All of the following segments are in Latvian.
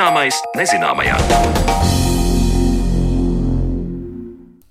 Zināmais nezināmajā.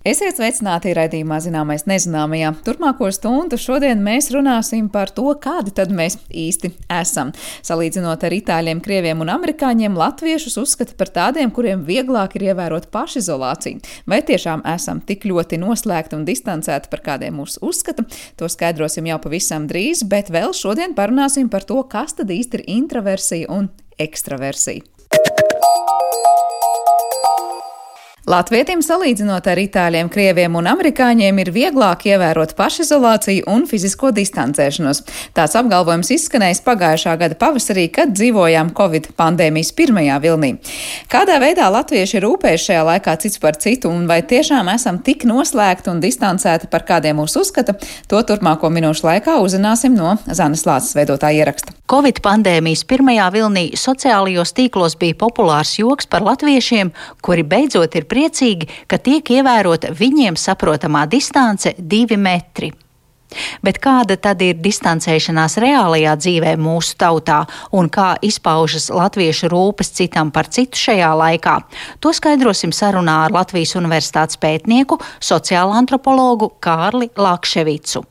Esiet sveicināti raidījumā Zināmais nezināmajā. Turpmāko stundu šodien mēs runāsim par to, kādi tad mēs īsti esam. Salīdzinot ar itāļiem, krieviem un amerikāņiem, latviešus uzskata par tādiem, kuriem vieglāk ir ievērot pašizolāciju. Vai tiešām esam tik ļoti noslēgti un distancēti, par kādiem mūs uzskata? To skaidrosim jau pavisam drīz, bet vēl šodien parunāsim par to, kas tad īsti ir introversija un ekstraversija. Thank you. Latvietim salīdzinot ar itāļiem, krieviem un amerikāņiem ir vieglāk ievērot pašizolāciju un fizisko distancēšanos. Tāds apgalvojums izskanējis pagājušā gada pavasarī, kad dzīvojām Covid pandēmijas pirmajā vilnī. Kādā veidā latvieši ir rūpējuši šajā laikā cits par citu un vai tiešām esam tik noslēgti un distancēti, par kādiem mūs uzskata, to turpmāko minūšu laikā uzzināsim no Zanes Lācis veidotā ieraksta. Covid pandēmijas pirmajā vilnī sociālajos tīklos bija populārs joks par latviešiem, kuri beidzot ir priecīgi, ka tiek ievērota viņiem saprotamā distance - divi metri. Bet kāda tad ir distancēšanās reālajā dzīvē mūsu tautā un kā izpaužas latviešu rūpes citam par citu šajā laikā? To skaidrosim sarunā ar Latvijas Universitātes pētnieku, sociālo antropologu Kārli Lakševicu.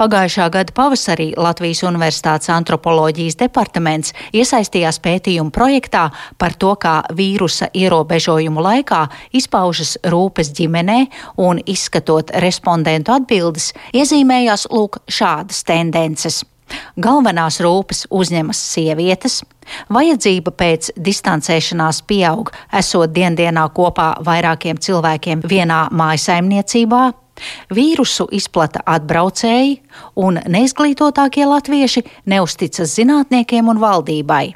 Pagājušā gada pavasarī Latvijas Universitātes antropoloģijas departaments iesaistījās pētījumu projektā par to, kā vīrusa ierobežojumu laikā izpaužas rūpes ģimenē un izskatot respondentu atbildes, iezīmējās lūk šādas tendences. Galvenās rūpes uzņemas sievietes, vajadzība pēc distancēšanās pieaug, esot diendienā kopā vairākiem cilvēkiem vienā mājasaimniecībā, Vīrusu izplata atbraucēji, un neizglītotākie latvieši neusticas zinātniekiem un valdībai.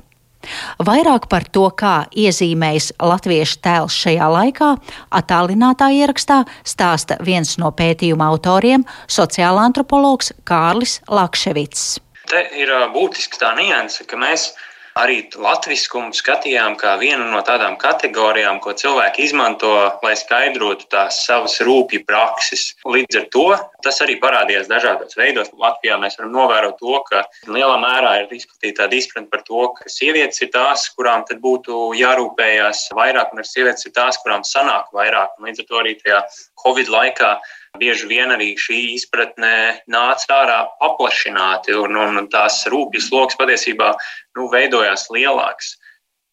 Vairāk par to, kā iezīmējas latviešu tēls šajā laikā, attālinātā ierakstā stāsta viens no pētījuma autoriem - sociāla antropologs Kārlis Lakševits. Te ir būtiski tā nianse, ka mēs arī latviskumu skatījām kā vienu no tādām kategorijām, ko cilvēki izmanto, lai skaidrotu tās savas rūpju prakses. Līdz ar to tas arī parādījās dažādos veidos. Latvijā mēs varam novērot to, ka lielā mērā ir izplatīta tāda izpratne par to, ka sievietes ir tās, kurām būtu jārūpējas vairāk, un ar sievietes ir tās, kurām sanāk vairāk. Un līdz ar to arī tajā Covid laikā bieži vien arī šī izpratne nāca ārā paplašināti, un, un tās rūpjas lokus patiesībā nu, veidojās lielāks.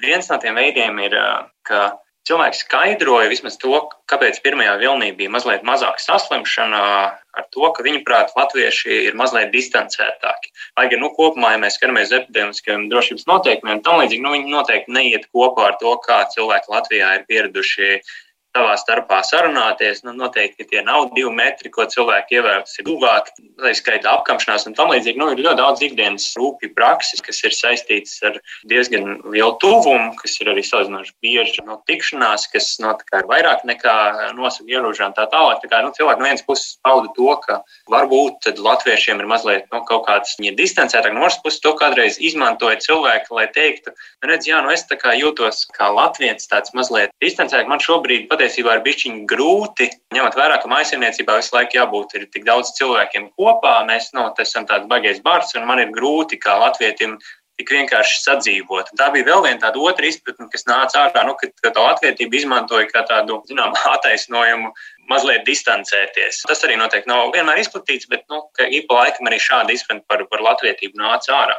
Viens no tiem veidiem ir, ka cilvēks skaidroja vismaz to, kāpēc pirmajā vilnī bija mazliet mazāk saslimšana, ar to, ka viņuprāt, latvieši ir mazliet distancētāki. Lai gan nu, kopumā, ja mēs skatāmies uz epidēmiskiem drošības noteikumiem, tam līdzīgi nu, viņi noteikti neiet kopā ar to, kā cilvēki Latvijā ir pieraduši savā starpā sarunāties. Nu, noteikti tie nav divi metri, ko cilvēki ievēros, ir tuvāk, tā skaitā apkamšanās un tam līdzīgi. Nu, ir ļoti daudz ikdienas rūpju prakses, kas ir saistītas ar diezgan lielu tuvumu, kas ir arī salīdzinoši bieži no tikšanās, kas no, kā, ir vairāk nekā nosaka ierobežojumi tā tālāk. Tā kā, nu, cilvēki no vienas puses pauda to, ka varbūt latviešiem ir mazliet nu, kaut kāds distancētāk, no otras puses to kādreiz izmantoja cilvēki, lai teiktu, nu, redz, jā, nu es tā kā jūtos kā latviečs tāds mazliet distancētāk. Man šobrīd patiesībā patiesībā ir bijis grūti, ņemot vērā, ka maisaimniecībā visu laiku jābūt tik daudz cilvēkiem kopā. Mēs nu, esam tāds baigais bars, un man ir grūti kā latvietim tik vienkārši sadzīvot. Tā bija vēl viena tāda otra izpratne, kas nāca ārā, nu, kad, kad tā latvietība izmantoja kā tādu, zinām, attaisnojumu mazliet distancēties. Tas arī noteikti nav vienmēr izplatīts, bet, nu, ik pa laikam arī šāda izpratne par, par latvietību nāca ārā.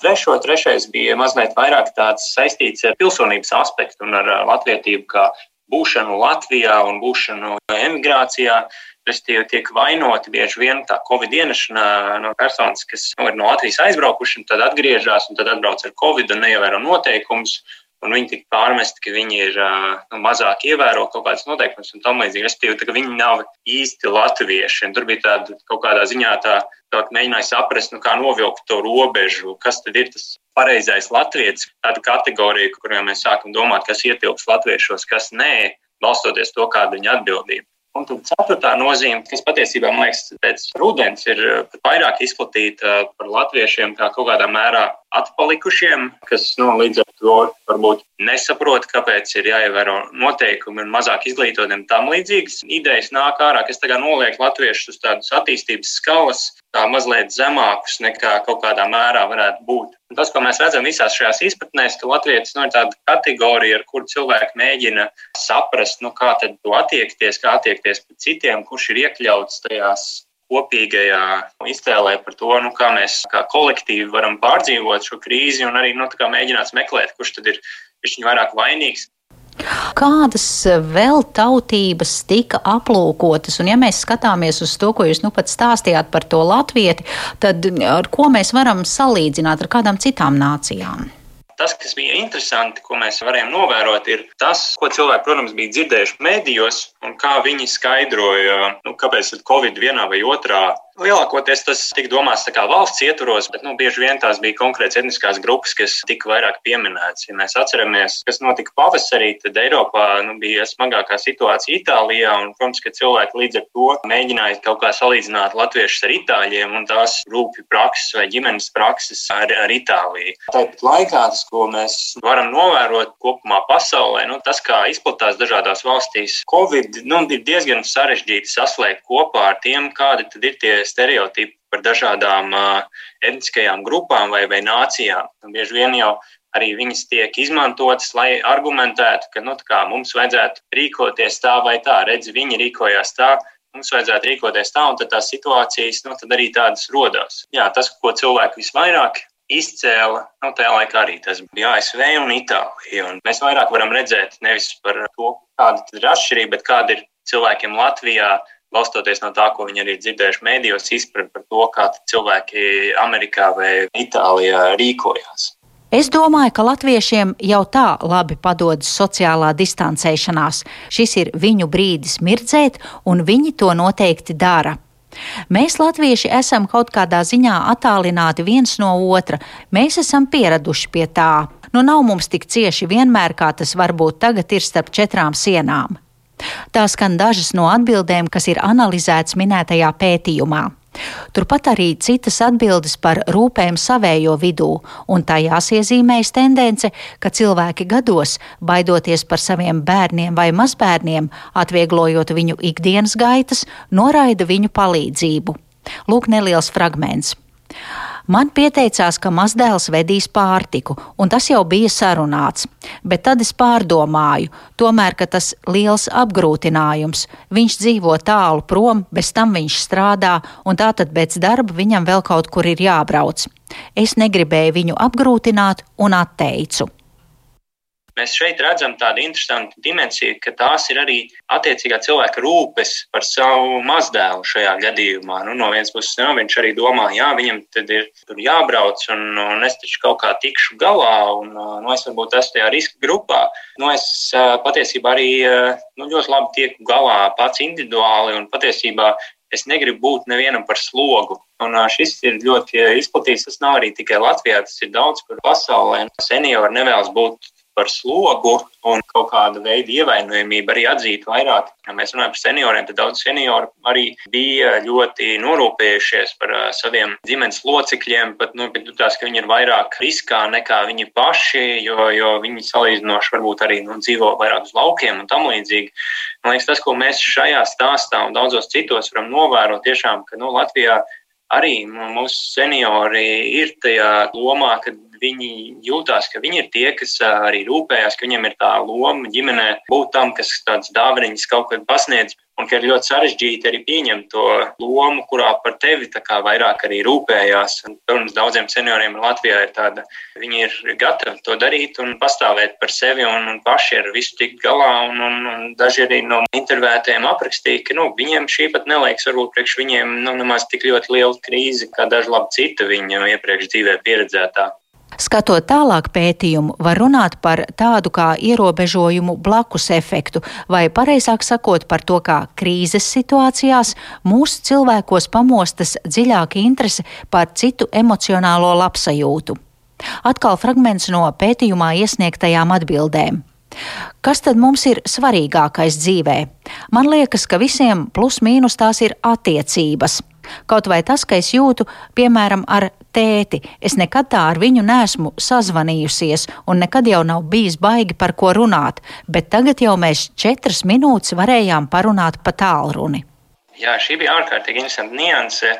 Trešo, trešais bija mazliet vairāk saistīts ar pilsonības aspektu un ar latvietību kā būšanu Latvijā un būšanu emigrācijā. Respektīvi, tiek vainoti bieži vien tā covid ienešanā no personas, kas nu, ir no Latvijas aizbraukuši, tad atgriežas un tad atbrauc ar covid un neievēro noteikumus un viņi tika pārmesti, ka viņi ir nu, mazāk ievēro kaut kādas noteikumus un tam līdzīgi. Respektīvi, ka viņi nav īsti latvieši. Un tur bija tāda kaut kādā ziņā tā, tā mēģināja saprast, nu, kā novilkt to robežu, kas tad ir tas pareizais latviečs, tāda kategorija, kurā mēs sākam domāt, kas ietilps latviešos, kas nē, balstoties to, kāda ir viņa atbildība. Un tad ceturtā nozīme, kas patiesībā, man liekas, pēc rudens ir vairāk izplatīta par latviešiem, kā kaut kādā mērā atpalikušiem, kas nu, līdz ar to varbūt nesaprot, kāpēc ir jāievēro noteikumi un mazāk izglītotiem tam līdzīgas idejas nāk ārā, kas tagad noliek latviešus uz tādas attīstības skalas, tā mazliet zemākus nekā kaut kādā mērā varētu būt. Un tas, ko mēs redzam visās šajās izpratnēs, ka latvietis nu, ir tāda kategorija, ar kuru cilvēki mēģina saprast, nu, kā tad to attiekties, kā attiekties pret citiem, kurš ir iekļauts tajās kopīgajā iztēlē par to, nu, kā mēs kā kolektīvi varam pārdzīvot šo krīzi un arī nu, mēģināt meklēt, kurš tad ir viņš vairāk vainīgs. Kādas vēl tautības tika aplūkotas? Un, ja mēs skatāmies uz to, ko jūs nu pat stāstījāt par to latvieti, tad ar ko mēs varam salīdzināt ar kādām citām nācijām? Tas, kas bija interesanti, ko mēs varējām novērot, ir tas, ko cilvēki, protams, bija dzirdējuši medijos un kā viņi skaidroja, nu, kāpēc Covid vienā vai otrā Lielākoties tas tika domāts valsts ietvaros, bet nu, bieži vien tās bija konkrētas etniskās grupas, kas tika vairāk pieminētas. Ja mēs atceramies, kas notika pavasarī, tad Eiropā nu, bija smagākā situācija Itālijā, un, protams, ka cilvēki līdz ar to mēģināja kaut kā salīdzināt latviešus ar itāļiem un tās rūpju prakses vai ģimenes prakses ar, ar Itāliju. Tāpat laikā tas, ko mēs varam novērot kopumā pasaulē, nu, tas, kā izplatās dažādās valstīs, Covid nu, ir diezgan sarežģīti saslēgt kopā ar tiem, kādi ir tie stereotipi par dažādām etniskajām grupām vai, vai nācijām. Un bieži vien jau arī viņas tiek izmantotas, lai argumentētu, ka nu, kā, mums vajadzētu rīkoties tā vai tā. Redz, viņi rīkojās tā, mums vajadzētu rīkoties tā, un tad tās situācijas nu, tad arī tādas rodās. Jā, tas, ko cilvēki visvairāk izcēla, nu, tajā laikā arī tas bija ASV un Itālija. Un mēs vairāk varam redzēt nevis par to, kāda ir atšķirība, bet kāda ir cilvēkiem Latvijā balstoties no tā, ko viņi arī ir dzirdējuši mēdījos, izpratni par to, kā cilvēki Amerikā vai Itālijā rīkojās. Es domāju, ka latviešiem jau tā labi padodas sociālā distancēšanās. Šis ir viņu brīdis mirdzēt, un viņi to noteikti dara. Mēs, latvieši, esam kaut kādā ziņā attālināti viens no otra. Mēs esam pieraduši pie tā. Nu, nav mums tik cieši vienmēr, kā tas varbūt tagad ir starp četrām sienām. Tā skan dažas no atbildēm, kas ir analizētas minētajā pētījumā. Turpat arī citas atbildes par rūpēm savējo vidū, un tajās iezīmējas tendence, ka cilvēki gados, baidoties par saviem bērniem vai mazbērniem, atvieglojot viņu ikdienas gaitas, noraida viņu palīdzību. Lūk, neliels fragments. Man pieteicās, ka mazdēls vedīs pārtiku, un tas jau bija sarunāts. Bet tad es pārdomāju, tomēr, ka tas liels apgrūtinājums. Viņš dzīvo tālu prom, bez tam viņš strādā, un tātad pēc darba viņam vēl kaut kur ir jābrauc. Es negribēju viņu apgrūtināt un atteicu. Mēs šeit redzam tādu interesantu dimensiju, ka tās ir arī attiecīgā cilvēka rūpes par savu mazdēlu šajā gadījumā. Nu, no vienas puses, nu, viņš arī domā, jā, viņam tad ir jābrauc, un, un es taču kaut kā tikšu galā, un nu, es varbūt esmu tajā riska grupā. Nu, es patiesībā arī nu, ļoti labi tieku galā pats individuāli, un patiesībā es negribu būt nevienam par slogu. Un šis ir ļoti izplatīts. Tas nav arī tikai Latvijā, tas ir daudz kur pasaulē. Seniori nevēlas būt par slogu un kaut kādu veidu ievainojamību arī atzīt vairāk. Ja mēs runājam par senioriem, tad daudz senioru arī bija ļoti norūpējušies par uh, saviem ģimenes locekļiem, pat nu, tās, ka viņi ir vairāk riskā nekā viņi paši, jo, jo viņi salīdzinoši varbūt arī nu, dzīvo vairāk uz laukiem un tam līdzīgi. Man liekas, tas, ko mēs šajā stāstā un daudzos citos varam novērot, tiešām, ka nu, Latvijā arī mūsu seniori ir tajā lomā, ka viņi jūtās, ka viņi ir tie, kas arī rūpējās, ka viņiem ir tā loma ģimenē būt tam, kas tāds dāvaniņas kaut kad pasniedz. Un ka ir ļoti sarežģīti arī pieņemt to lomu, kurā par tevi vairāk arī rūpējās. Un, protams, daudziem senioriem Latvijā ir tāda, viņi ir gatavi to darīt un pastāvēt par sevi un, un paši ar visu tikt galā. Un, un, un daži arī no intervētējiem aprakstīja, ka nu, viņiem šī pat neliekas varbūt priekš viņiem nu, nemaz tik ļoti liela krīze, kā daži labi cita viņu iepriekš dzīvē pieredzētā. Skatot tālāk pētījumu, var runāt par tādu kā ierobežojumu blakus efektu, vai pareizāk sakot par to, kā krīzes situācijās mūsu cilvēkos pamostas dziļāka interese par citu emocionālo labsajūtu. Atkal fragments no pētījumā iesniegtajām atbildēm. Kas tad mums ir svarīgākais dzīvē? Man liekas, ka visiem plus mīnus tās ir attiecības. Kaut vai tas, ka es jūtu, piemēram, ar Tēti, es nekad tā ar viņu nesmu sazvanījusies, un nekad jau nav bijis baigi par ko runāt, bet tagad jau mēs četras minūtes varējām parunāt pa tālruni. Jā, šī bija ārkārtīgi interesanta nianse.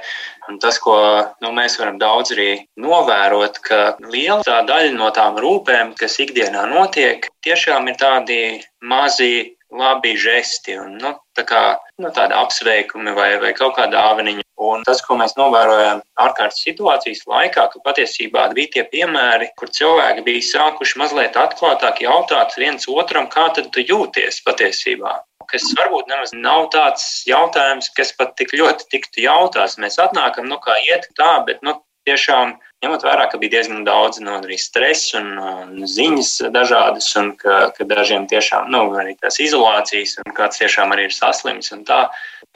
Un tas, ko nu, mēs varam daudz arī novērot, ka liela daļa no tām rūpēm, kas ikdienā notiek, tiešām ir tādi mazi labi žesti un nu, tā kā, nu, tādi apsveikumi vai, vai kaut kāda dāvaniņa. Un tas, ko mēs novērojam ārkārtas situācijas laikā, ka patiesībā bija tie piemēri, kur cilvēki bija sākuši mazliet atklātāk jautāt viens otram, kā tad tu jūties patiesībā. Kas varbūt nemaz nav tāds jautājums, kas pat tik ļoti tiktu jautāts. Mēs atnākam, nu kā iet tā, bet nu, tiešām ņemot vērā, ka bija diezgan daudz no arī stresa un, un ziņas dažādas, un ka, ka dažiem tiešām nu, arī tās izolācijas, un kāds tiešām arī ir saslims. Tā,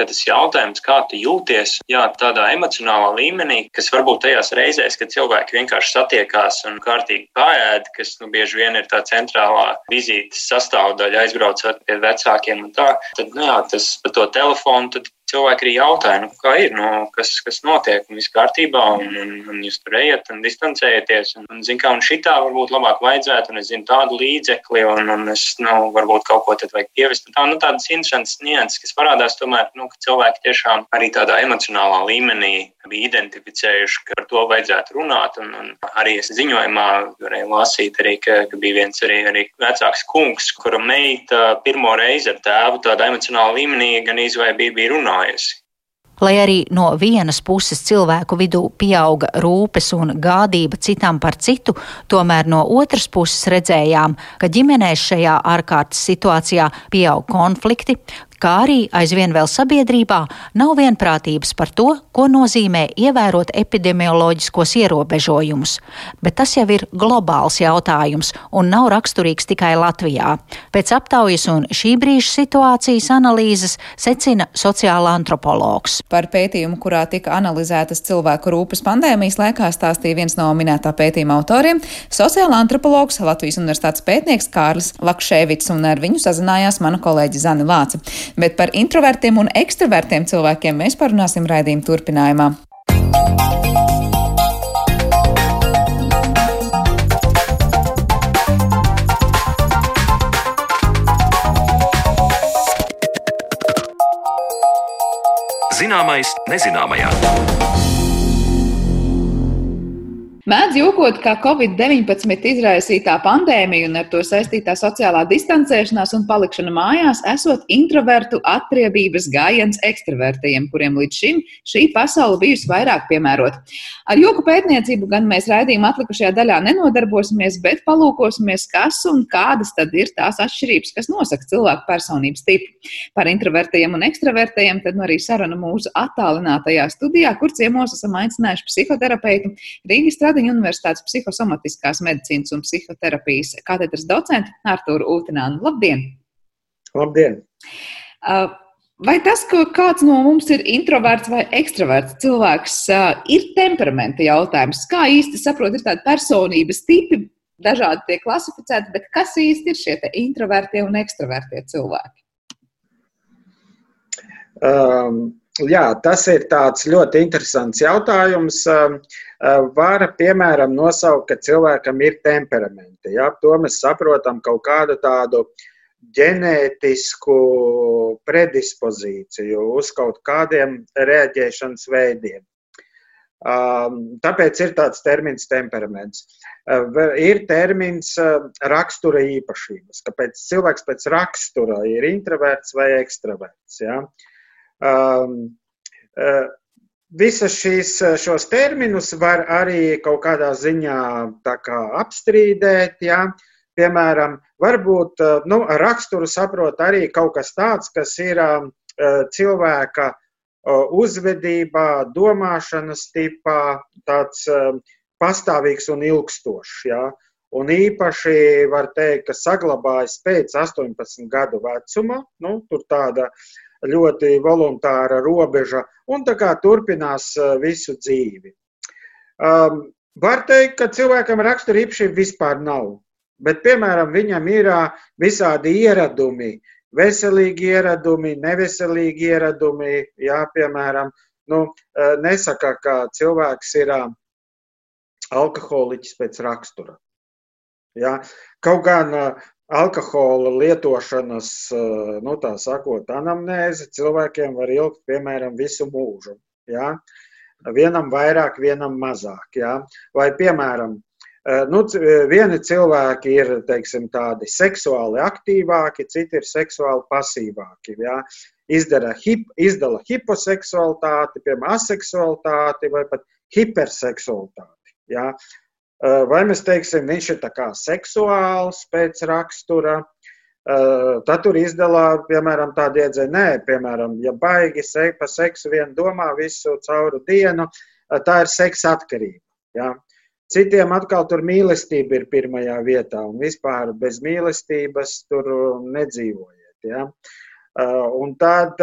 tas jautājums, kā tu jūties, jā, tādā emocionālā līmenī, kas varbūt tajās reizēs, kad cilvēki vienkārši satiekās un kārtīgi pāēd, kas nu, bieži vien ir tā centrālā vizītes sastāvdaļa, aizbraucot pie vecākiem un tā, tad nu, jā, tas par to telefonu. Cilvēki arī jautāja, nu, kā ir, nu, kas, kas notiek, un viss kārtībā, un, un, un jūs tur ejat un distancējaties. Un, un zinu, kā un šitā varbūt labāk vajadzētu, un es zinu tādu līdzekli, un, un es, nu, varbūt kaut ko tad vajag pievest. Tā, nu, tādas interesantas nianses, kas parādās tomēr, nu, ka cilvēki tiešām arī tādā emocionālā līmenī bija identificējuši, ka par to vajadzētu runāt. Un, un arī es ziņojumā varēju lasīt, arī, ka, ka bija viens arī, arī vecāks kungs, kura meita pirmo reizi ar tēvu tādā emocionālā līmenī gan izvai bija, bija runājusi. Lai arī no vienas puses cilvēku vidū pieauga rūpes un gādība citam par citu, tomēr no otras puses redzējām, ka ģimenēs šajā ārkārtas situācijā pieaug konflikti, kā arī aizvien vēl sabiedrībā nav vienprātības par to, ko nozīmē ievērot epidemioloģiskos ierobežojumus. Bet tas jau ir globāls jautājums un nav raksturīgs tikai Latvijā. Pēc aptaujas un šī brīža situācijas analīzes secina sociāla antropologs. Par pētījumu, kurā tika analizētas cilvēku rūpes pandēmijas laikā, stāstīja viens no minētā pētījuma autoriem - sociāla antropologs Latvijas Universitātes pētnieks Kārlis Lakšēvits, un ar viņu sazinājās mana kolēģi Zani Lāce bet par introvertiem un ekstravertiem cilvēkiem mēs parunāsim raidījuma turpinājumā. Zināmais nezināmajā. Mēdz jokot, ka Covid-19 izraisītā pandēmija un ar to saistītā sociālā distancēšanās un palikšana mājās esot introvertu atriebības gājiens ekstravertiem, kuriem līdz šim šī pasaule bijusi vairāk piemērota. Ar joku pētniecību gan mēs raidījuma atlikušajā daļā nenodarbosimies, bet palūkosimies, kas un kādas tad ir tās atšķirības, kas nosaka cilvēku personības tipu. Par introvertiem un ekstravertiem tad nu arī saruna mūsu attālinātajā studijā, kur ciemos esam aicinājuši psihoterapeitu Rīgas Stradiņa Universitātes psihosomatiskās medicīnas un psihoterapijas katedras docentu Artūru Ūtinānu. Labdien! Labdien! Uh, vai tas, ka kāds no mums ir introverts vai ekstraverts cilvēks, uh, ir temperamenta jautājums? Kā īsti saprot, ir tādi personības tipi, dažādi tiek klasificēti, bet kas īsti ir šie introvertie un ekstravertie cilvēki? Um, jā, tas ir tāds ļoti interesants jautājums. Uh, var, piemēram, nosaukt, ka cilvēkam ir temperamenti. Ja? To mēs saprotam kaut kādu tādu ģenētisku predispozīciju uz kaut kādiem reaģēšanas veidiem. Tāpēc ir tāds termins temperaments. Ir termins rakstura īpašības, kāpēc cilvēks pēc rakstura ir introverts vai ekstraverts. Ja? Visas šīs šos terminus var arī kaut kādā ziņā kā apstrīdēt. Ja? Piemēram, varbūt nu, raksturu saprot arī kaut kas tāds, kas ir cilvēka uzvedībā, domāšanas tipā, tāds pastāvīgs un ilgstošs. Ja? Un īpaši var teikt, ka saglabājas pēc 18 gadu vecuma. Nu, tur tāda uh, ļoti voluntāra robeža, un tā kā turpinās uh, visu dzīvi. Um, var teikt, ka cilvēkam rakstura īpašība vispār nav, bet, piemēram, viņam ir uh, visādi ieradumi, veselīgi ieradumi, neveselīgi ieradumi, jā, piemēram, nu, uh, nesaka, ka cilvēks ir alkoholiķis pēc rakstura. Ja? Kaut gan alkohola lietošanas, nu tā sakot, anamnēze cilvēkiem var ilgt, piemēram, visu mūžu. Ja? Vienam vairāk, vienam mazāk. Ja? Vai, piemēram, nu, vieni cilvēki ir teiksim, tādi seksuāli aktīvāki, citi ir seksuāli pasīvāki. Ja? Izdara, hip, izdala hiposeksualitāti, piemēram, aseksualitāti vai pat hiperseksualitāti. Ja? Vai mēs teiksim, viņš ir seksuāls pēc rakstura, tad tur izdalā, piemēram, tādu iedzēju, nē, piemēram, ja baigi se, pa seksu vien domā visu cauru dienu, tā ir seksa atkarība. Ja? Citiem atkal tur mīlestība ir pirmajā vietā, un vispār bez mīlestības tur nedzīvojiet. Ja? Un tad,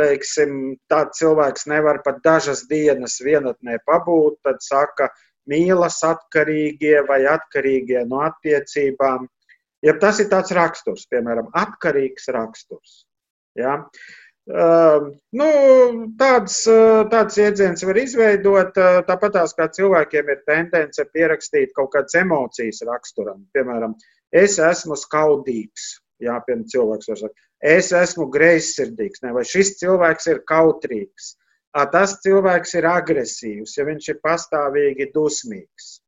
teiksim, tāds cilvēks nevar pat dažas dienas vienatnē pabūt, tad saka, mīlas atkarīgie vai atkarīgie no attiecībām. Ja tas ir tāds raksturs, piemēram, atkarīgs raksturs. Ja? Uh, nu, tāds, tāds iedziens var izveidot, tāpat kā cilvēkiem ir tendence pierakstīt kaut kādas emocijas raksturam. Piemēram, es esmu skaudīgs. Jā, piemēram, cilvēks var teikt, es esmu greizsirdīgs, ne, vai šis cilvēks ir kautrīgs tas cilvēks ir agresīvs, ja viņš ir pastāvīgi dusmīgs.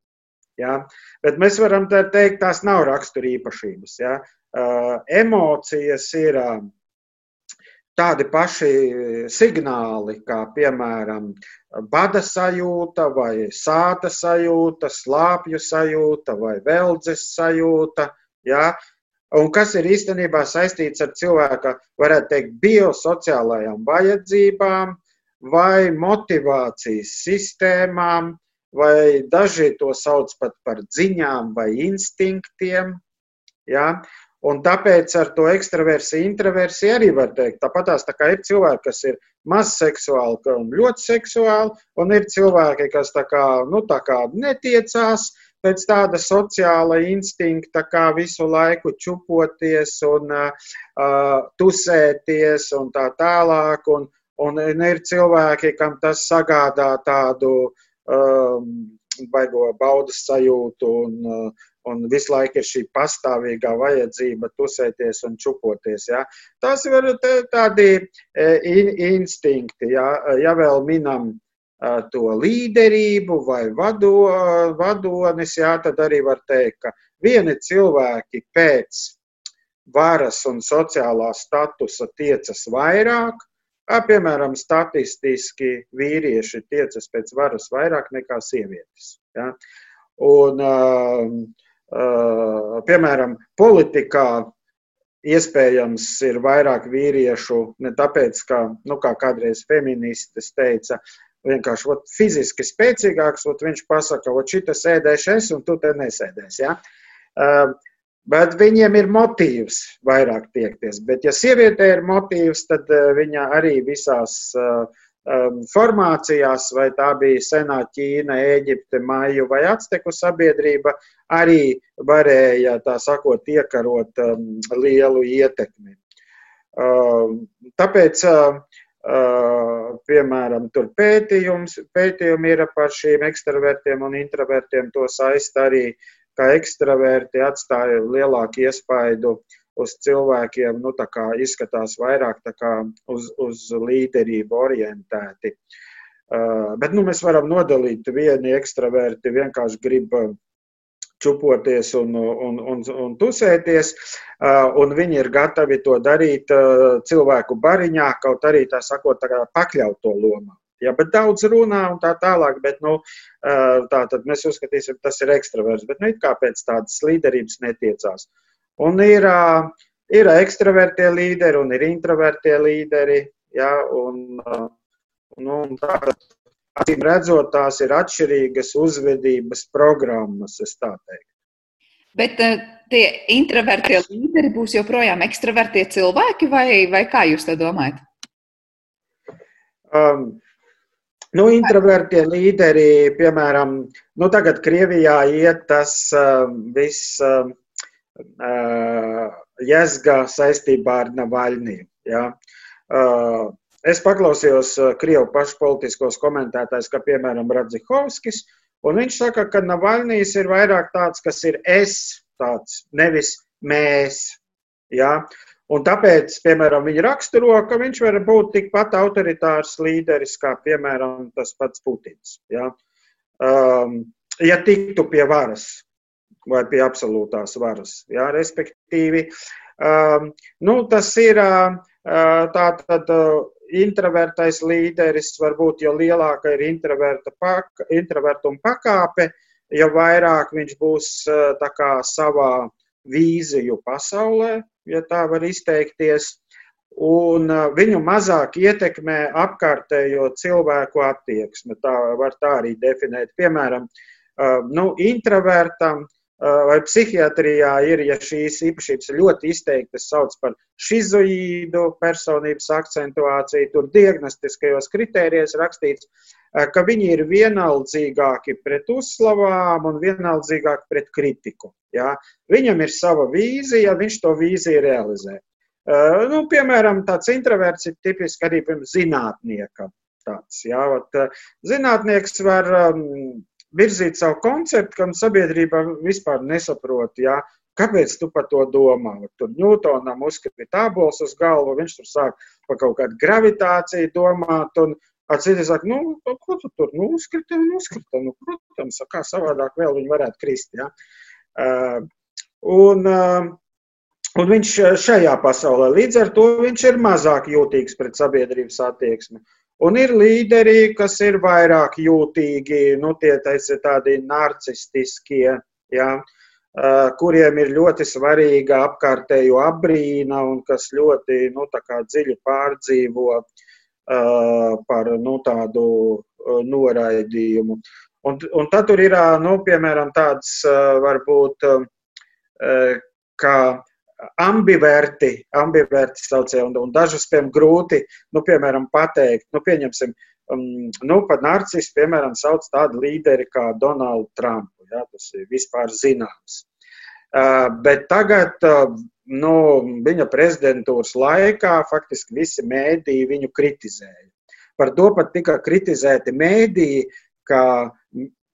Ja? Bet mēs varam teikt, tās nav raksturīpašības. Ja? Emocijas ir tādi paši signāli, kā piemēram bada sajūta, vai sāta sajūta, slāpju sajūta vai veldzes sajūta. Ja? Un kas ir īstenībā saistīts ar cilvēka, varētu teikt, biosociālajām vajadzībām, vai motivācijas sistēmām, vai daži to sauc pat par ziņām vai instinktiem. Ja? Un tāpēc ar to ekstraversiju, introversiju arī var teikt. Tāpat tā kā ir cilvēki, kas ir maz seksuāli un ļoti seksuāli, un ir cilvēki, kas tā kā, nu, tā kā netiecās pēc tāda sociāla instinkta, kā visu laiku čupoties un uh, tusēties un tā tālāk. Un, Un ir cilvēki, kam tas sagādā tādu um, baigo baudas sajūtu, un, uh, un visu laiku ir šī pastāvīgā vajadzība tusēties un čupoties. Ja? Tas ir tādi e, in, instinkti, ja, ja vēl minam uh, to līderību vai vado, vadonis, jā, tad arī var teikt, ka vieni cilvēki pēc varas un sociālā statusa tiecas vairāk, Piemēram, statistiski vīrieši tiecas pēc varas vairāk nekā sievietes. Ja? Un, piemēram, politikā iespējams ir vairāk vīriešu, ne tāpēc, ka, nu, kā kādreiz feministes teica, vienkārši ot, fiziski spēcīgāks, ot, viņš pasaka, ot, šita sēdēšu es un tu te nesēdēsi. Ja? Bet viņiem ir motīvs vairāk tiekties. Bet, ja sievietē ir motīvs, tad eh, viņa arī visās um, formācijās, vai tā bija senā Ķīna, Eģipte, Maiju vai Acteku sabiedrība, arī varēja, tā sakot, iekarot um, lielu ietekmi. Um, tāpēc, uh, piemēram, tur pētījums, pētījumi ir par šīm ekstravertiem un introvertiem, to saista arī ka ekstraverti atstāja lielāku iespaidu uz cilvēkiem, nu, izskatās vairāk uz, uz līderību orientēti. Uh, bet nu, mēs varam nodalīt, vieni ekstraverti vienkārši grib čupoties un, un, un, un tusēties, uh, un viņi ir gatavi to darīt uh, cilvēku bariņā, kaut arī tā sakot, tā pakļaut to lomā. Ja, bet daudz runā un tā tālāk, bet nu, tā tad mēs uzskatīsim, tas ir ekstraverts. Bet nu, kā pēc tādas līderības netiecās. Un ir, ir ekstravertie līderi un ir introvertie līderi. Ja, un, nu, tā, acīm redzot, tās ir atšķirīgas uzvedības programmas, es tā teiktu. Bet uh, tie introvertie līderi būs joprojām ekstravertie cilvēki, vai, vai kā jūs to domājat? Um, Nu, introvertie līderi, piemēram, nu, tagad Krievijā iet tas uh, viss uh, uh, jēzga saistībā ar Navaļniju. Ja? Uh, es paklausījos Krievu pašu politiskos komentētājus, kā piemēram Radzihovskis, un viņš saka, ka Navaļnijas ir vairāk tāds, kas ir es, tāds, nevis mēs. Ja? Un tāpēc, piemēram, viņa raksturo, ka viņš var būt tikpat autoritārs līderis kā, piemēram, tas pats Putins. Ja, um, ja tiktu pie varas vai pie absolūtās varas. Ja, respektīvi, um, nu, tas ir uh, tātad uh, introvertais līderis, varbūt jo lielāka ir introverta pak, introvertuma pakāpe, jo vairāk viņš būs uh, kā savā vīziju pasaulē, ja tā var izteikties, un viņu mazāk ietekmē apkārtējo cilvēku attieksme. Tā var tā arī definēt. Piemēram, nu, introvertam vai psihiatrijā ir, ja šīs īpašības ļoti izteiktas, sauc par šizoīdu personības akcentuāciju, tur diagnostiskajos kritērijos rakstīts, ka viņi ir vienaldzīgāki pret uzslavām un vienaldzīgāki pret kritiku. Ja? Viņam ir sava vīzija, viņš to vīziju realizē. Nu, piemēram, tāds introverts ir tipiski arī zinātniekam. Tāds, ja? Ot, zinātnieks var um, virzīt savu konceptu, kam sabiedrība vispār nesaprot. Ja? Kāpēc tu par to domā? Tur Ņūtonam uzskatīt tābols uz galvu, viņš tur sāk par kaut kādu gravitāciju domāt. Un, Citi saka, nu, ko tu tur nu, uzkrita un uzkrita. Nu, protams, kā savādāk vēl viņi varētu krist. Ja? Uh, un, uh, un viņš šajā pasaulē līdz ar to viņš ir mazāk jūtīgs pret sabiedrības attieksmi. Un ir līderi, kas ir vairāk jūtīgi, nu, tie ir tādi narcistiskie, ja, kuriem ir ļoti svarīga apkārtējo apbrīna un kas ļoti nu, dziļi pārdzīvo par nu, tādu noraidījumu. Un, un tad tur ir, nu, piemēram, tāds varbūt kā ambiverti, ambiverti saucē, un, un dažus, piemēram, grūti, nu, piemēram, pateikt, nu, pieņemsim, um, nu, pat narcis, piemēram, sauc tādu līderi kā Donaldu Trumpu, ja, tas ir vispār zināms. Uh, bet tagad, uh, nu, viņa prezidentūras laikā faktiski visi mēdīji viņu kritizēja. Par to pat tika kritizēti mēdīji, ka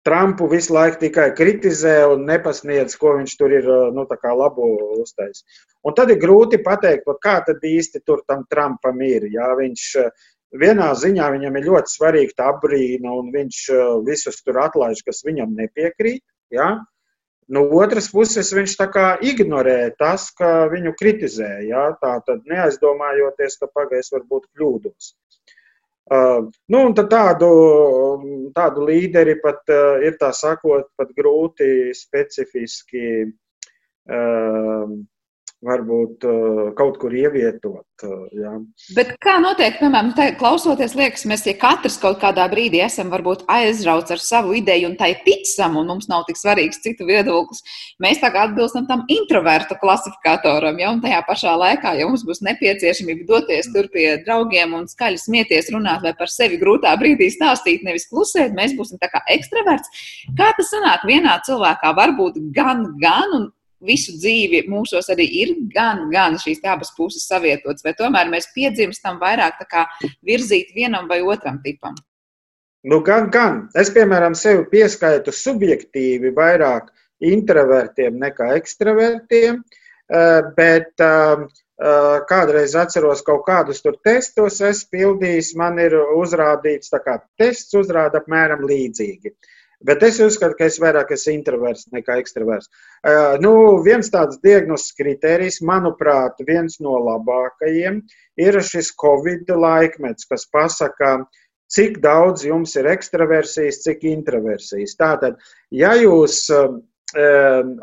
Trumpu visu laiku tikai kritizē un nepasniedz, ko viņš tur ir nu, labu uztaisījis. Un tad ir grūti pateikt, kā tad īsti tur tam Trumpam ir. Jā, viņš vienā ziņā viņam ir ļoti svarīga tā brīna, un viņš visus tur atlaiž, kas viņam nepiekrīt. Jā. No otras puses, viņš ignorē tas, ka viņu kritizē. Jā, tā tad neaizdomājoties, ka pagairs varbūt kļūdos. Nu, tādu, tādu līderi pat ir tā sakot, pat grūti specifiski uh, varbūt uh, kaut kur ievietot. Uh, jā. Bet kā notiek, piemēram, klausoties, liekas, mēs ja katrs kaut kādā brīdī esam aizrauts ar savu ideju un tai ticam, un mums nav tik svarīgs citu viedoklis, mēs tā kā atbilstam tam introvertu klasifikatoram, ja, un tajā pašā laikā, ja mums būs nepieciešamība doties tur pie draugiem un skaļi smieties, runāt vai par sevi grūtā brīdī stāstīt, nevis klusēt, mēs būsim tā kā ekstraverts. Kā tas sanāk vienā cilvēkā var būt gan, gan, un visu dzīvi mūsos arī ir gan, gan šīs abas puses savietotas, vai tomēr mēs piedzimstam vairāk virzīt vienam vai otram tipam? Nu, gan, gan. Es, piemēram, sevi pieskaitu subjektīvi vairāk introvertiem nekā ekstravertiem, eh, bet eh, eh, kādreiz atceros kaut kādus tur testus, es pildīju, man ir uzrādīts, tā kā tests uzrāda apmēram līdzīgi. Uh, Bet es uzskatu, ka es vairāk esmu introverts nekā ekstraverts. Uh, nu, viens tāds diagnostikas kritērijs, manuprāt, viens no labākajiem ir šis Covid laikmets, kas pasaka, cik daudz jums ir ekstraversijas, cik introversijas. Tātad, ja jūs, uh,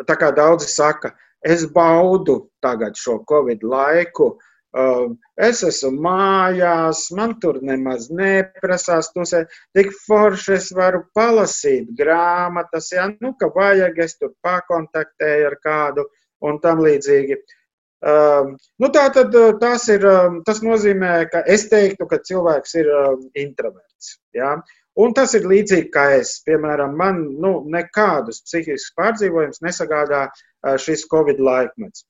tā kā daudzi saka, es baudu tagad šo Covid laiku, uh, es esmu mājās, man tur nemaz neprasās tusēt. Tik forši es varu palasīt grāmatas, ja nu, ka vajag, es tur pakontaktēju ar kādu un tam līdzīgi. Um, nu, tā tad uh, tas, ir, um, tas nozīmē, ka es teiktu, ka cilvēks ir um, introverts. Ja? Un tas ir līdzīgi kā es. Piemēram, man nu, nekādus psihiskus pārdzīvojumus nesagādā uh, šis Covid laikmets.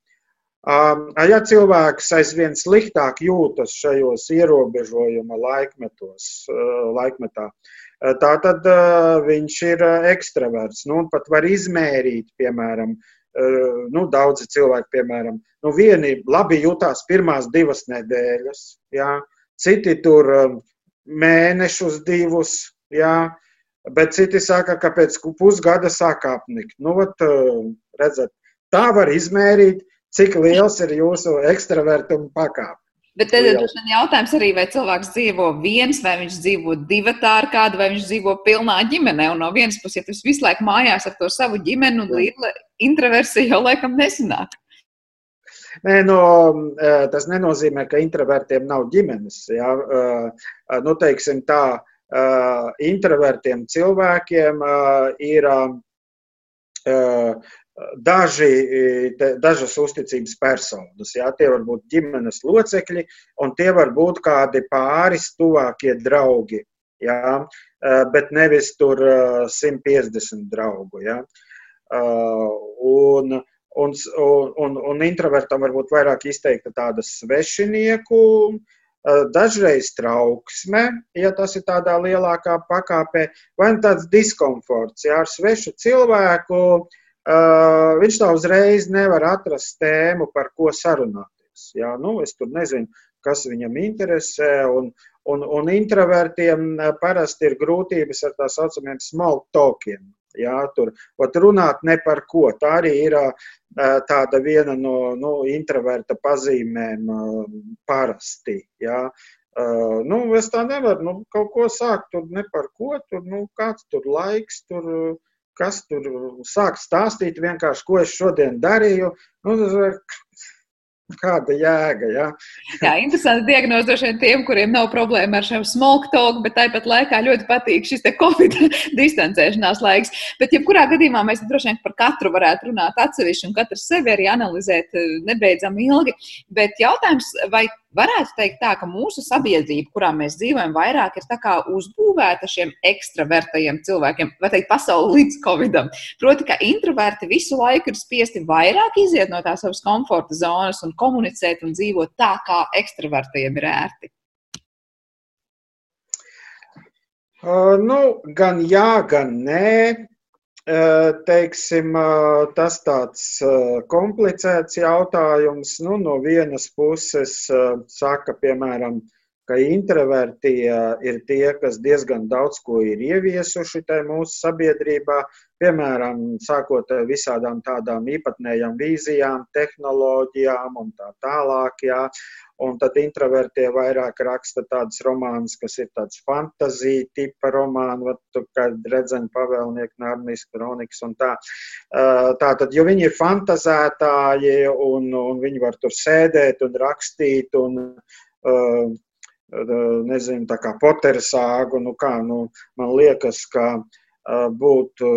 Ja cilvēks aizvien sliktāk jūtas šajos ierobežojuma laikmetos, laikmetā, tā tad viņš ir ekstraverts. Nu, pat var izmērīt, piemēram, nu, daudzi cilvēki, piemēram, nu, vieni labi jutās pirmās divas nedēļas, jā, citi tur mēnešus, divus, jā, bet citi saka, ka pēc pusgada sāk apnikt. Nu, vat, redzat, tā var izmērīt cik liels ir jūsu ekstravertuma pakāpe. Bet tad ir jautājums arī, vai cilvēks dzīvo viens, vai viņš dzīvo divi ar kādu, vai viņš dzīvo pilnā ģimenē. Un no vienas puses, ja tas visu laiku mājās ar to savu ģimeni, un liela introversija jau laikam nesanāk. Nē, no, tas nenozīmē, ka introvertiem nav ģimenes. Ja? Nu, teiksim tā, introvertiem cilvēkiem ir daži, te, dažas uzticības personas. Jā, tie var būt ģimenes locekļi, un tie var būt kādi pāris tuvākie draugi. Jā, bet nevis tur 150 draugu. Jā. Un, un, un, un introvertam var būt vairāk izteikta tāda svešinieku, dažreiz trauksme, ja tas ir tādā lielākā pakāpē, vai tāds diskomforts. Jā, ar svešu cilvēku uh, Uh, viņš tā uzreiz nevar atrast tēmu, par ko sarunāties. Jā, nu, es tur nezinu, kas viņam interesē. Un, un, un introvertiem parasti ir grūtības ar tā saucamiem small talkiem. Jā, tur pat runāt ne par ko. Tā arī ir tāda viena no nu, introverta pazīmēm parasti. Jā. Uh, nu, es tā nevaru nu, kaut ko sākt tur ne par ko. Tur, nu, kāds tur laiks, tur kas tur sāk stāstīt vienkārši, ko es šodien darīju. Nu, Kāda jēga? Ja? Jā, interesanti vien tiem, kuriem nav problēma ar šo smoke talk, bet tāpat laikā ļoti patīk šis covid distancēšanās laiks. Bet, jebkurā gadījumā, mēs droši vien par katru varētu runāt atsevišķi un katrs sevi arī analizēt eh, nebeidzami ilgi. Bet jautājums, vai Varētu teikt, tā, ka mūsu sabiedrība, kurā mēs dzīvojam, vairāk ir uzbūvēta šiem ekstravertajiem cilvēkiem, vai teikt, pasauli līdz covidam. Proti, ka introverti visu laiku ir spiesti vairāk iziet no tās savas komforta zonas un komunicēt un dzīvot tā, kā ekstravertiem ir ērti. Uh, nu, gan jā, gan nē teiksim, tas tāds komplicēts jautājums. Nu, no vienas puses saka, piemēram, ka introverti ir tie, kas diezgan daudz ko ir ieviesuši mūsu sabiedrībā, piemēram, sākot ar visādām tādām īpatnējām vīzijām, tehnoloģijām un tā tālāk. Jā. Un tad introvertie vairāk raksta tādus romānus, kas ir tāds fantāzija tipa romāni, kā redzami pavēlnieki, nārnijas kronikas un tā. Tā tad, jo viņi ir fantazētāji un, un viņi var tur sēdēt un rakstīt un nezinu, tā kā potersāgu, nu kā, nu, man liekas, ka būtu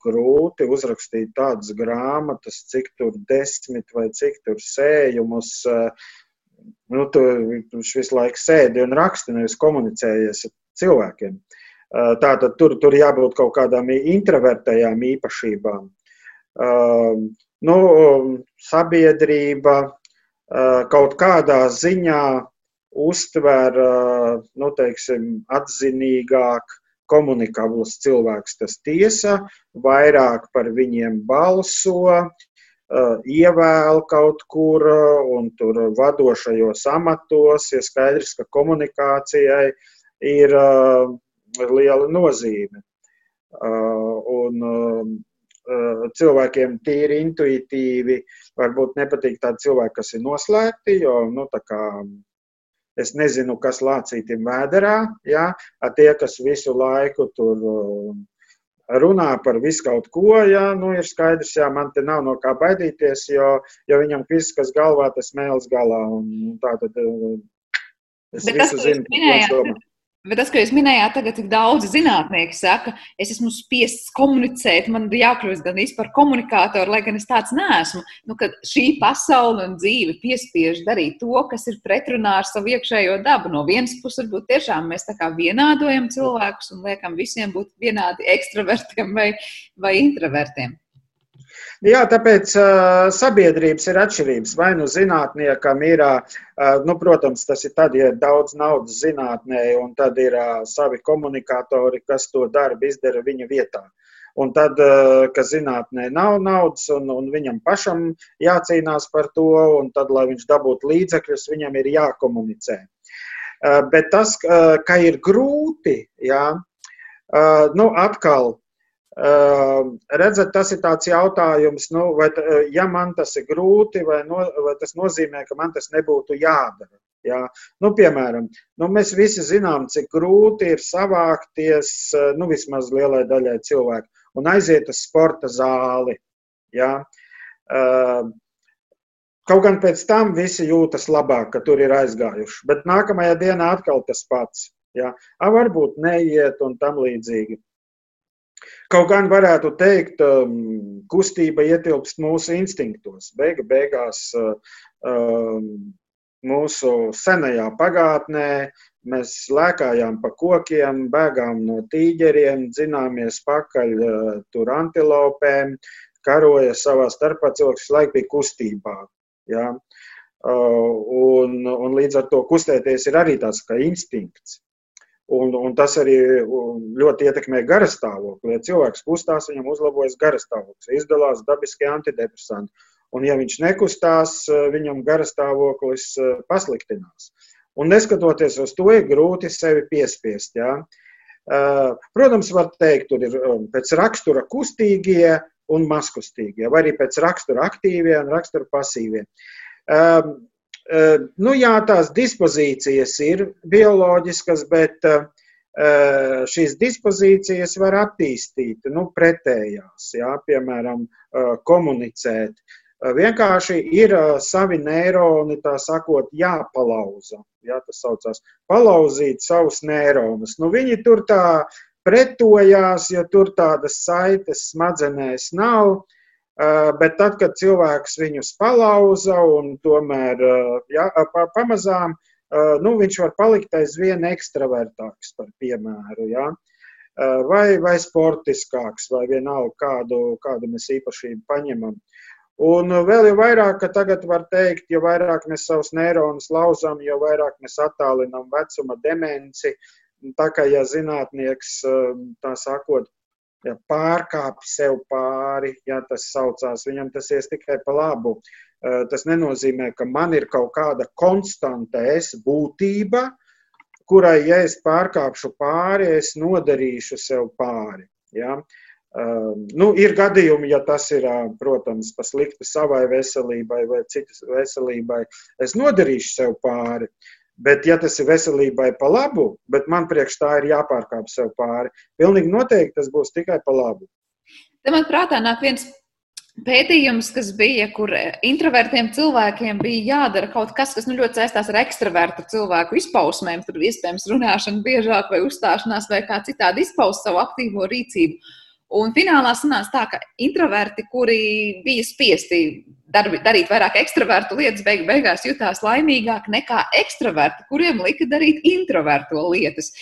grūti uzrakstīt tādas grāmatas, cik tur desmit vai cik tur sējumus nu, tu, visu laiku sēdi un raksta, nevis komunicējies ar cilvēkiem. Tātad tur, tur jābūt kaut kādām introvertējām īpašībām. Nu, sabiedrība kaut kādā ziņā uztver nu, teiksim, atzinīgāk komunikabls cilvēks. Tas tiesa, vairāk par viņiem balso, Uh, ievēl kaut kur uh, un tur vadošajos amatos, ir skaidrs, ka komunikācijai ir liela nozīme. Un cilvēkiem tīri intuitīvi varbūt nepatīk tādi cilvēki, kas ir noslēgti, jo, nu, es nezinu, kas lācītim vēderā, ja, tie, kas visu laiku tur runā par visu kaut ko, ja, nu, ir skaidrs, jā, man te nav no kā baidīties, jo, jo viņam viss, kas galvā, tas mēls galā. Un, tā tad eh, es Bet visu zinu, ko viņš domā. Bet tas, ko jūs minējāt, tagad tik daudz zinātnieku saka, es esmu spiests komunicēt, man ir jākļūst gan par komunikātoru, lai gan es tāds neesmu. Nu, šī pasaule un dzīve piespiež darīt to, kas ir pretrunā ar savu iekšējo dabu. No vienas puses, varbūt tiešām mēs tā kā vienādojam cilvēkus un liekam visiem būt vienādi ekstravertiem vai, vai introvertiem. Jā, tāpēc uh, sabiedrības ir atšķirības. Vai nu zinātniekam ir, uh, nu, protams, tas ir tad, ja ir daudz naudas zinātnē, un tad ir uh, savi komunikatori, kas to darbu izdara viņa vietā. Un tad, ka zinātnē nav naudas, un, un viņam pašam jācīnās par to, un tad, lai viņš dabūtu līdzekļus, viņam ir jākomunicē. Bet tas, ka ir grūti, jā, nu, atkal Redzat, tas ir tāds jautājums, nu, vai ja man tas ir grūti, vai, no, vai tas nozīmē, ka man tas nebūtu jādara. Jā. Nu, piemēram, nu, mēs visi zinām, cik grūti ir savākties nu, vismaz lielai daļai cilvēku un aiziet uz sporta zāli. Jā. Kaut gan pēc tam visi jūtas labāk, ka tur ir aizgājuši, bet nākamajā dienā atkal tas pats. Jā. A, varbūt neiet un tam līdzīgi. Kaut gan varētu teikt, um, kustība ietilpst mūsu instinktos. Beiga beigās uh, um, mūsu senajā pagātnē mēs lēkājām pa kokiem, bēgām no tīģeriem, dzināmies pakaļ uh, tur antilopēm, karoja savā starpā, cilvēks laiku bija kustībā. Ja? Uh, un, un līdz ar to kustēties ir arī tāds kā instinkts. Un, un tas arī ļoti ietekmē garastāvokli. Ja cilvēks kustās, viņam uzlabojas garastāvoklis, izdalās dabiskie antidepresanti. Un, ja viņš nekustās, viņam garastāvoklis eh, pasliktinās. Un neskatoties uz to, ir grūti sevi piespiest. Ja? Eh, protams, var teikt, tur ir um, pēc rakstura kustīgie un mazkustīgie, vai arī pēc rakstura aktīvie un rakstura pasīvie. Um, Nu, jā, tās dispozīcijas ir bioloģiskas, bet šīs dispozīcijas var attīstīt nu, pretējās, jā, piemēram, komunicēt. Vienkārši ir savi neironi, tā sakot, jāpalauza. Jā, tas saucās palauzīt savus neironus. Nu, viņi tur tā pretojās, jo tur tādas saites smadzenēs nav. Uh, Eh, bet tad, kad cilvēks viņus palauza un tomēr ja, pamazām, eh, nu, viņš var palikt aizvien ekstravertāks, par piemēru. Ja? Eh, vai, vai sportiskāks, vai vienalga kādu, kādu mēs īpašību paņemam. Un vēl jau vairāk, ka tagad var teikt, jo vairāk mēs savus neironus lauzām, jo vairāk mēs attālinām vecuma demenci. Tā kā, ja zinātnieks, tā sakot, ja pārkāpj sev pāri, ja tas saucās, viņam tas ies tikai pa labu. Eh, tas nenozīmē, ka man ir kaut kāda konstanta es būtība, kurai, ja es pārkāpšu pāri, es nodarīšu sev pāri. Ja? Uh, nu, ir gadījumi, ja tas ir, uh, protams, pa sliktu savai veselībai vai citas veselībai, es nodarīšu sev pāri. Bet, ja tas ir veselībai pa labu, bet man priekš tā ir jāpārkāp sev pāri, pilnīgi noteikti tas būs tikai pa labu. Te man prātā nāk viens pētījums, kas bija, kur introvertiem cilvēkiem bija jādara kaut kas, kas nu, ļoti saistās ar ekstravertu cilvēku izpausmēm, tur iespējams runāšana biežāk vai uzstāšanās vai kā citādi izpaust savu aktīvo rīcību. Un finālā sanāca tā, ka introverti, kuri bija spiesti darbi, darīt vairāk ekstravertu lietas, beig, beigās jutās laimīgāk nekā ekstraverti, kuriem lika darīt introverto lietas.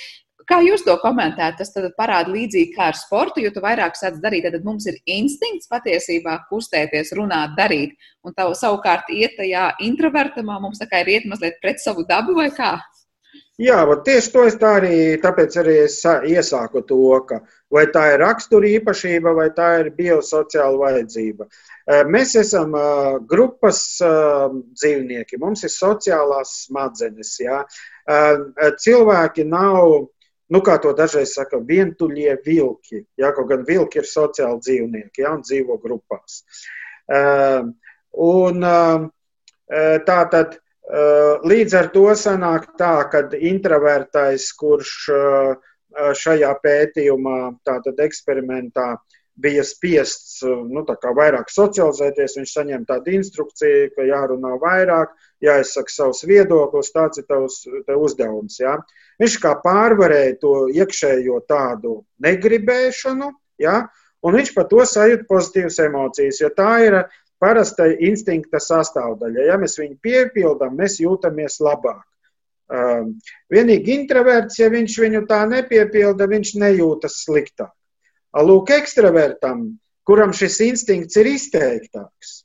Kā jūs to komentējat? Tas parāda līdzīgi kā ar sportu, jo tu vairāk sāc darīt, tad mums ir instinkts patiesībā kustēties, runāt, darīt. Un tā savukārt iet tajā introvertamā, mums tā kā ir iet mazliet pret savu dabu vai kā? Jā, tieši to es tā arī, tāpēc arī es iesāku to, ka vai tā ir rakstura īpašība, vai tā ir biosociāla vajadzība. Mēs esam grupas dzīvnieki, mums ir sociālās smadzenes. Jā. Cilvēki nav, nu kā to dažreiz saka, vientuļie vilki. Jā, kaut gan vilki ir sociāli dzīvnieki jā, un dzīvo grupās. Un tā tad līdz ar to sanāk tā, ka introvertais, kurš eh, šajā pētījumā, tātad eksperimentā, bija spiests nu, vairāk socializēties, viņš saņem tādu instrukciju, ka jārunā vairāk, jāizsaka savs viedoklis, tāds ir tavs tev uzdevums. Ja? Viņš kā pārvarēja to iekšējo tādu negribēšanu, ja? un viņš par to sajūt pozitīvas emocijas, jo tā ir parasta instinkta sastāvdaļa. Ja mēs viņu piepildām, mēs jūtamies labāk. Um, vienīgi introverts, ja viņš viņu tā nepiepilda, viņš nejūtas sliktāk. Lūk, ekstravertam kuram šis instinkts ir izteiktāks.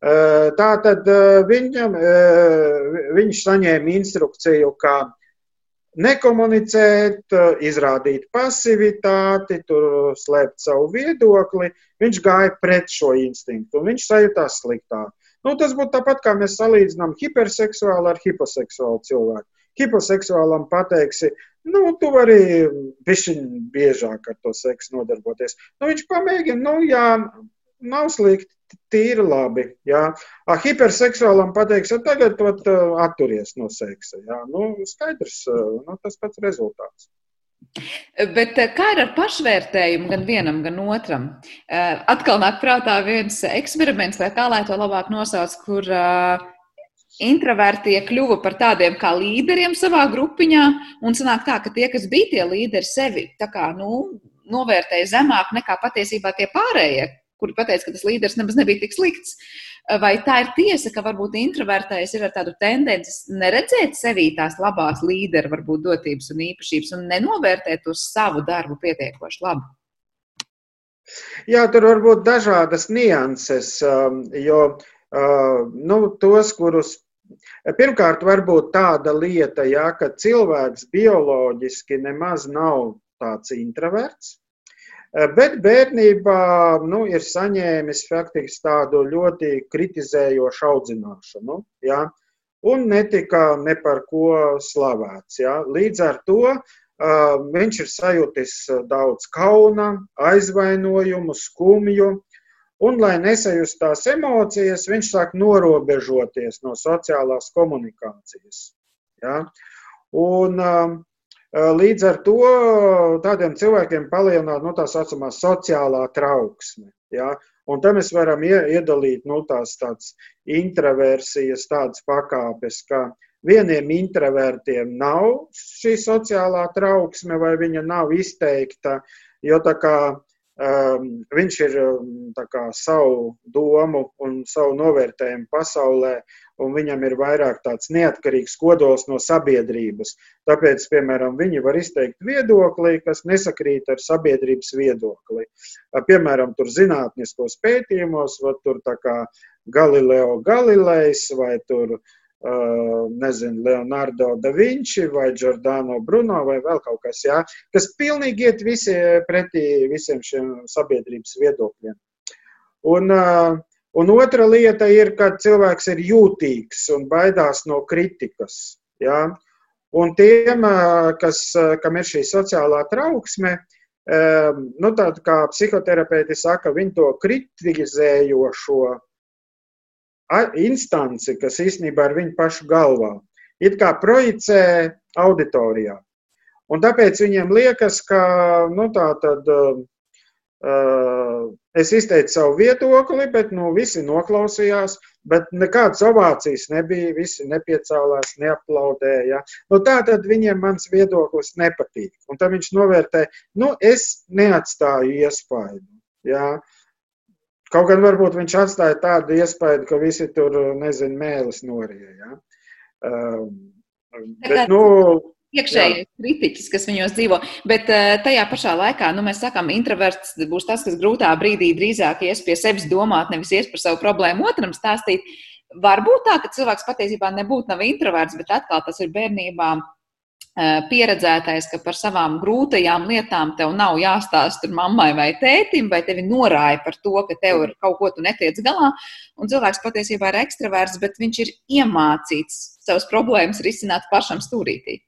Tā tad viņam, viņš saņēma instrukciju, ka nekomunicēt, izrādīt pasivitāti, tur slēpt savu viedokli. Viņš gāja pret šo instinktu, un viņš sajūtās sliktāk. Nu, tas būtu tāpat, kā mēs salīdzinām hiperseksuālu ar hiposeksuālu cilvēku. Hiposeksuālam pateiksi, nu, tu vari bišķiņ biežāk ar to seksu nodarboties. Nu, viņš pamēģina, nu, jā, nav slikti, tīri labi. Jā. A, hiperseksuālam pateiks, ka tagad ot, atturies no seksa. Jā. Nu, skaidrs, nu, tas pats rezultāts. Bet kā ir ar pašvērtējumu gan vienam, gan otram? Atkal nāk prātā viens eksperiments, vai kā lai to labāk nosauc, kur introvertie kļuva par tādiem kā līderiem savā grupiņā, un sanāk tā, ka tie, kas bija tie līderi, sevi kā, nu, novērtēja zemāk nekā patiesībā tie pārējie, kuri pateica, ka tas līderis nemaz nebija tik slikts. Vai tā ir tiesa, ka varbūt introvertais ir ar tādu tendenci neredzēt sevī tās labās līderu, varbūt dotības un īpašības, un nenovērtēt uz savu darbu pietiekoši labi? Jā, tur var būt dažādas nianses, um, jo uh, nu, tos, kurus Pirmkārt, varbūt tāda lieta, ja, ka cilvēks bioloģiski nemaz nav tāds introverts. Eh, bet bērnībā nu, ir saņēmis faktiski tādu ļoti kritizējošu audzināšanu. Ja? Un netika ne par ko slavēts. Ja? Līdz ar to uh, viņš ir sajūtis daudz kauna, aizvainojumu, skumju. Un, lai nesajust tās emocijas, viņš sāk norobežoties no sociālās komunikācijas. Ja? Un, uh, Līdz ar to tādiem cilvēkiem palielināt nu, tā saucamā sociālā trauksme. Ja? Un tam mēs varam iedalīt nu, tās tādas introversijas, tādas pakāpes, ka vieniem introvertiem nav šī sociālā trauksme vai viņa nav izteikta, jo tā kā Um, viņš ir um, kā, savu domu un savu novērtējumu pasaulē, un viņam ir vairāk tāds neatkarīgs kodols no sabiedrības. Tāpēc, piemēram, viņi var izteikt viedokli, kas nesakrīt ar sabiedrības viedokli. Piemēram, tur zinātniskos pētījumos, vai tur kā Galileo Galilejs vai tur uh, nezinu, Leonardo da Vinci vai Giordano Bruno vai vēl kaut kas, jā, kas pilnīgi iet visi pretī visiem šiem sabiedrības viedokļiem. Un, un otra lieta ir, kad cilvēks ir jūtīgs un baidās no kritikas. Jā. Un tiem, kas, kam ir šī sociālā trauksme, nu, tāda kā psihoterapeiti saka, viņi to kritizējošo instanci, kas īstenībā ir viņu pašu galvā. It kā projicē auditorijā. Un tāpēc viņiem liekas, ka nu, tā tad, uh, es izteicu savu viedokli, bet nu, visi noklausījās, bet nekādas ovācijas nebija, visi nepiecēlās, neaplaudēja. Nu, tā tad viņiem mans viedoklis nepatīk. Un tad viņš novērtē, nu, es neatstāju iespaidu. Jā. Ja? Kaut gan varbūt viņš atstāja tādu iespēju, ka visi tur, nezinu, mēlis norija. Ja? Uh, bet, nu, iekšējais kritiķis, kas viņos dzīvo. Bet uh, tajā pašā laikā, nu, mēs sakām, introverts būs tas, kas grūtā brīdī drīzāk ies pie sevis domāt, nevis ies par savu problēmu otram stāstīt. Varbūt tā, ka cilvēks patiesībā nebūtu nav introverts, bet atkal tas ir bērnībā Eh, pieredzētais, ka par savām grūtajām lietām tev nav jāstāsta mammai vai tētim, vai tevi norāja par to, ka tev ir kaut ko tu netiec galā. Un cilvēks patiesībā ir ekstraverts, bet viņš ir iemācīts savas problēmas risināt pašam stūrītī.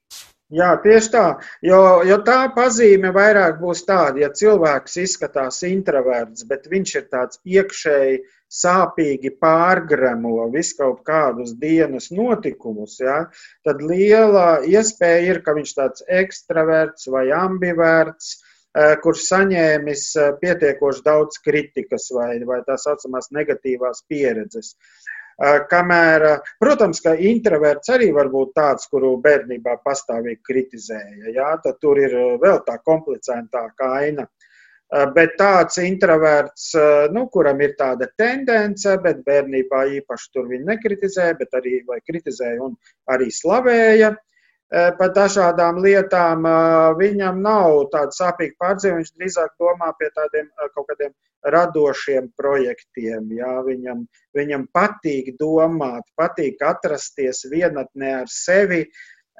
Jā, tieši tā. Jo, jo tā pazīme vairāk būs tāda, ja cilvēks izskatās introverts, bet viņš ir tāds iekšēji sāpīgi pārgremo visu kaut kādus dienas notikumus, ja, tad liela iespēja ir, ka viņš tāds ekstraverts vai ambiverts, eh, kurš saņēmis eh, pietiekoši daudz kritikas vai, vai tā saucamās negatīvās pieredzes. Eh, kamēr, protams, ka introverts arī var būt tāds, kuru bērnībā pastāvīgi kritizēja. Jā, tad tur ir vēl tā komplicētākā aina. Eh, bet tāds introverts, eh, nu, kuram ir tāda tendence, bet bērnībā īpaši tur viņi nekritizēja, bet arī kritizēja un arī slavēja eh, par dažādām lietām. Viņam nav tāda sāpīga pārdzīve, viņš drīzāk domā pie tādiem kaut kādiem radošiem projektiem. Jā, viņam, viņam patīk domāt, patīk atrasties vienatnē ar sevi,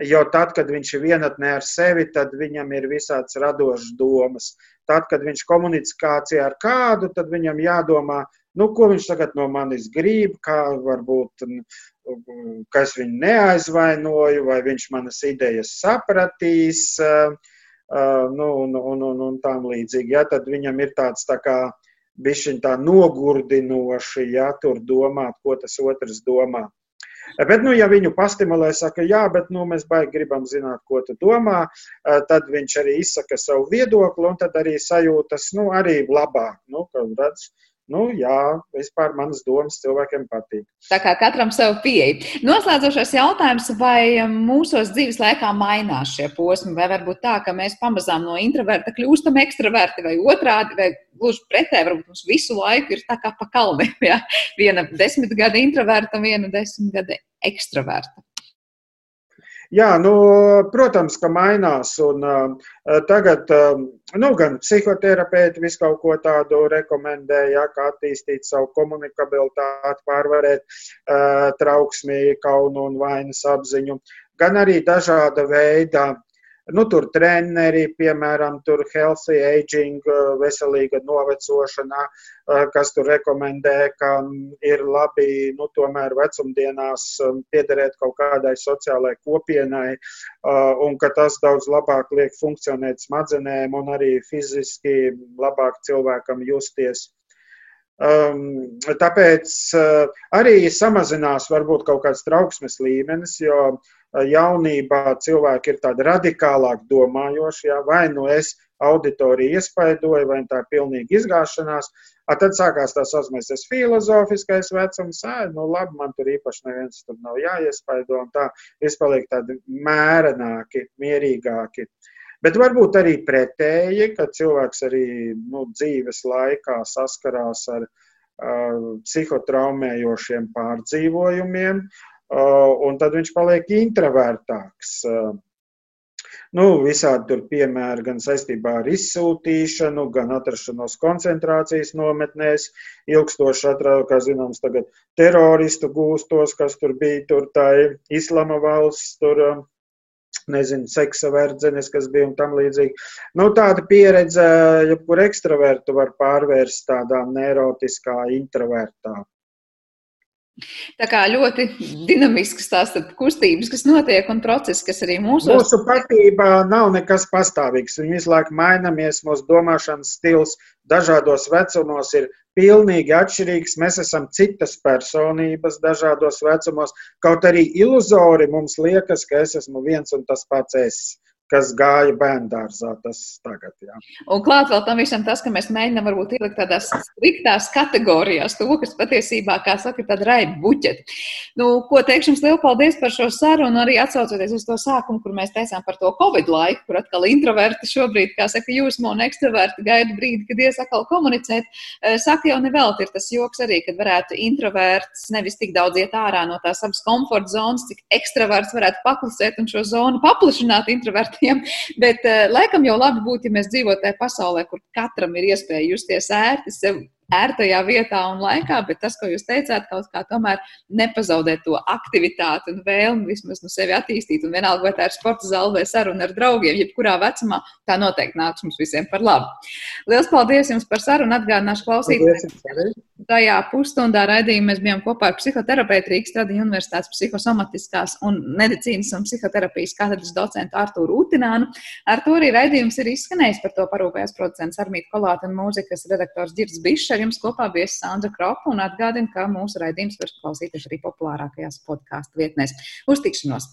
jo tad, kad viņš ir vienatnē ar sevi, tad viņam ir visāds radošs domas. Tad, kad viņš komunikācijā ar kādu, tad viņam jādomā, nu, ko viņš tagad no manis grib, kā varbūt, ka es viņu neaizvainoju, vai viņš manas idejas sapratīs, nu, un, un, un, un tām līdzīgi. Ja, tad viņam ir tāds tā kā bišķiņ tā nogurdinoši, ja tur domāt, ko tas otrs domā. Bet, nu, ja viņu pastimulē, saka, jā, bet nu, mēs baigi gribam zināt, ko tu domā, tad viņš arī izsaka savu viedokli, un tad arī sajūtas, nu, arī labāk, nu, redz, Nu, jā, vispār manas domas cilvēkiem patīk. Tā kā katram savu pieeju. Noslēdzošais jautājums, vai mūsos dzīves laikā mainās šie posmi, vai varbūt tā, ka mēs pamazām no introverta kļūstam ekstraverti, vai otrādi, vai gluži pretēji, varbūt mums visu laiku ir tā kā pa kalniem. Ja? Viena desmit gada introverta, viena desmit gada ekstraverta. Jā, nu, protams, ka mainās. Un, uh, tagad uh, nu, gan psihoterapeiti visu kaut ko tādu rekomendē, ja, kā attīstīt savu komunikabilitāti, pārvarēt uh, trauksmi, kaunu un vainas apziņu, gan arī dažāda veida Nu, tur treneri, piemēram, tur healthy aging, eh, veselīga novecošana, eh, kas tur rekomendē, ka ir labi, nu, tomēr vecumdienās eh, piederēt kaut kādai sociālai kopienai, un ka tas daudz labāk liek funkcionēt smadzenēm un arī fiziski labāk cilvēkam justies. Um, tāpēc uh, arī samazinās varbūt kaut kāds trauksmes līmenis, jo uh, jaunībā cilvēki ir tādi radikālāk domājoši. Jā, vai nu es auditoriju iespaidoju, vai tā ir pilnīga izgāšanās. A, tad sākās tā saucamais filozofiskais vecums. Ā, nu, labi, man tur īpaši neviens tur nav jāiespaido, un tā es palieku tādi mērenāki, mierīgāki. Bet varbūt arī pretēji, ka cilvēks arī nu, dzīves laikā saskarās ar uh, psihotraumējošiem pārdzīvojumiem, uh, un tad viņš paliek introvertāks. Uh, nu, visādi tur piemēri gan saistībā ar izsūtīšanu, gan atrašanos koncentrācijas nometnēs, ilgstoši atradu, kā zināms, tagad teroristu gūstos, kas tur bija, tur tā islama valsts, tur nezinu, seksa verdzenes, kas bija un tam līdzīgi. Nu, tāda pieredze, jebkur ekstravertu var pārvērst tādā neirotiskā introvertā. Tā kā ļoti dinamisks tās kustības, kas notiek, un process, kas arī mūsu. Mūsu patība nav nekas pastāvīgs. Viņa visu laiku mainamies, mūsu domāšanas stils dažādos vecumos ir pilnīgi atšķirīgs. Mēs esam citas personības dažādos vecumos. Kaut arī iluzori mums liekas, ka es esmu viens un tas pats es kas gāja bērnu dārzā. Tas tagad, jā. Un klāt vēl tam visam tas, ka mēs mēģinām varbūt ielikt tādās striktās kategorijās to, kas patiesībā, kā saka, ir tāda raiba buķeta. Nu, ko teikšu jums lielu paldies par šo sarunu, arī atsaucoties uz to sākumu, kur mēs teicām par to Covid laiku, kur atkal introverti šobrīd, kā saka, jūsmo un ekstraverti gaida brīdi, kad ies atkal komunicēt. Eh, saka jau nevelti ir tas joks arī, kad varētu introverts nevis tik daudz iet ārā no tās savas komforta zonas, cik ekstraverts varētu paklusēt un šo zonu paplašināt introverti cilvēkiem. Bet uh, laikam jau labi būtu, ja mēs dzīvotu tajā pasaulē, kur katram ir iespēja justies ērti, sev ērtajā vietā un laikā, bet tas, ko jūs teicāt, kaut kā tomēr nepazaudēt to aktivitāti un vēlmi vismaz no sevi attīstīt. Un vienalga, vai tā ir sporta zāle vai saruna ar draugiem, jebkurā vecumā, tā noteikti nāks mums visiem par labu. Lielas paldies jums par sarunu, atgādināšu klausītājiem. Tajā pusstundā raidījumā mēs bijām kopā ar psihoterapeitu Rīgas Tradiņu Universitātes psihosomatiskās un medicīnas un psihoterapijas katedras docentu Artūru Utinānu. Ar to arī raidījums ir izskanējis, par to parūpējās producents Armīta Kolāta un mūzikas redaktors Girds Bišs. Ar jums kopā bija Sandra Kropa un atgādina, ka mūsu raidījums var klausīties arī populārākajās podkāstu vietnēs. Uz tikšanos!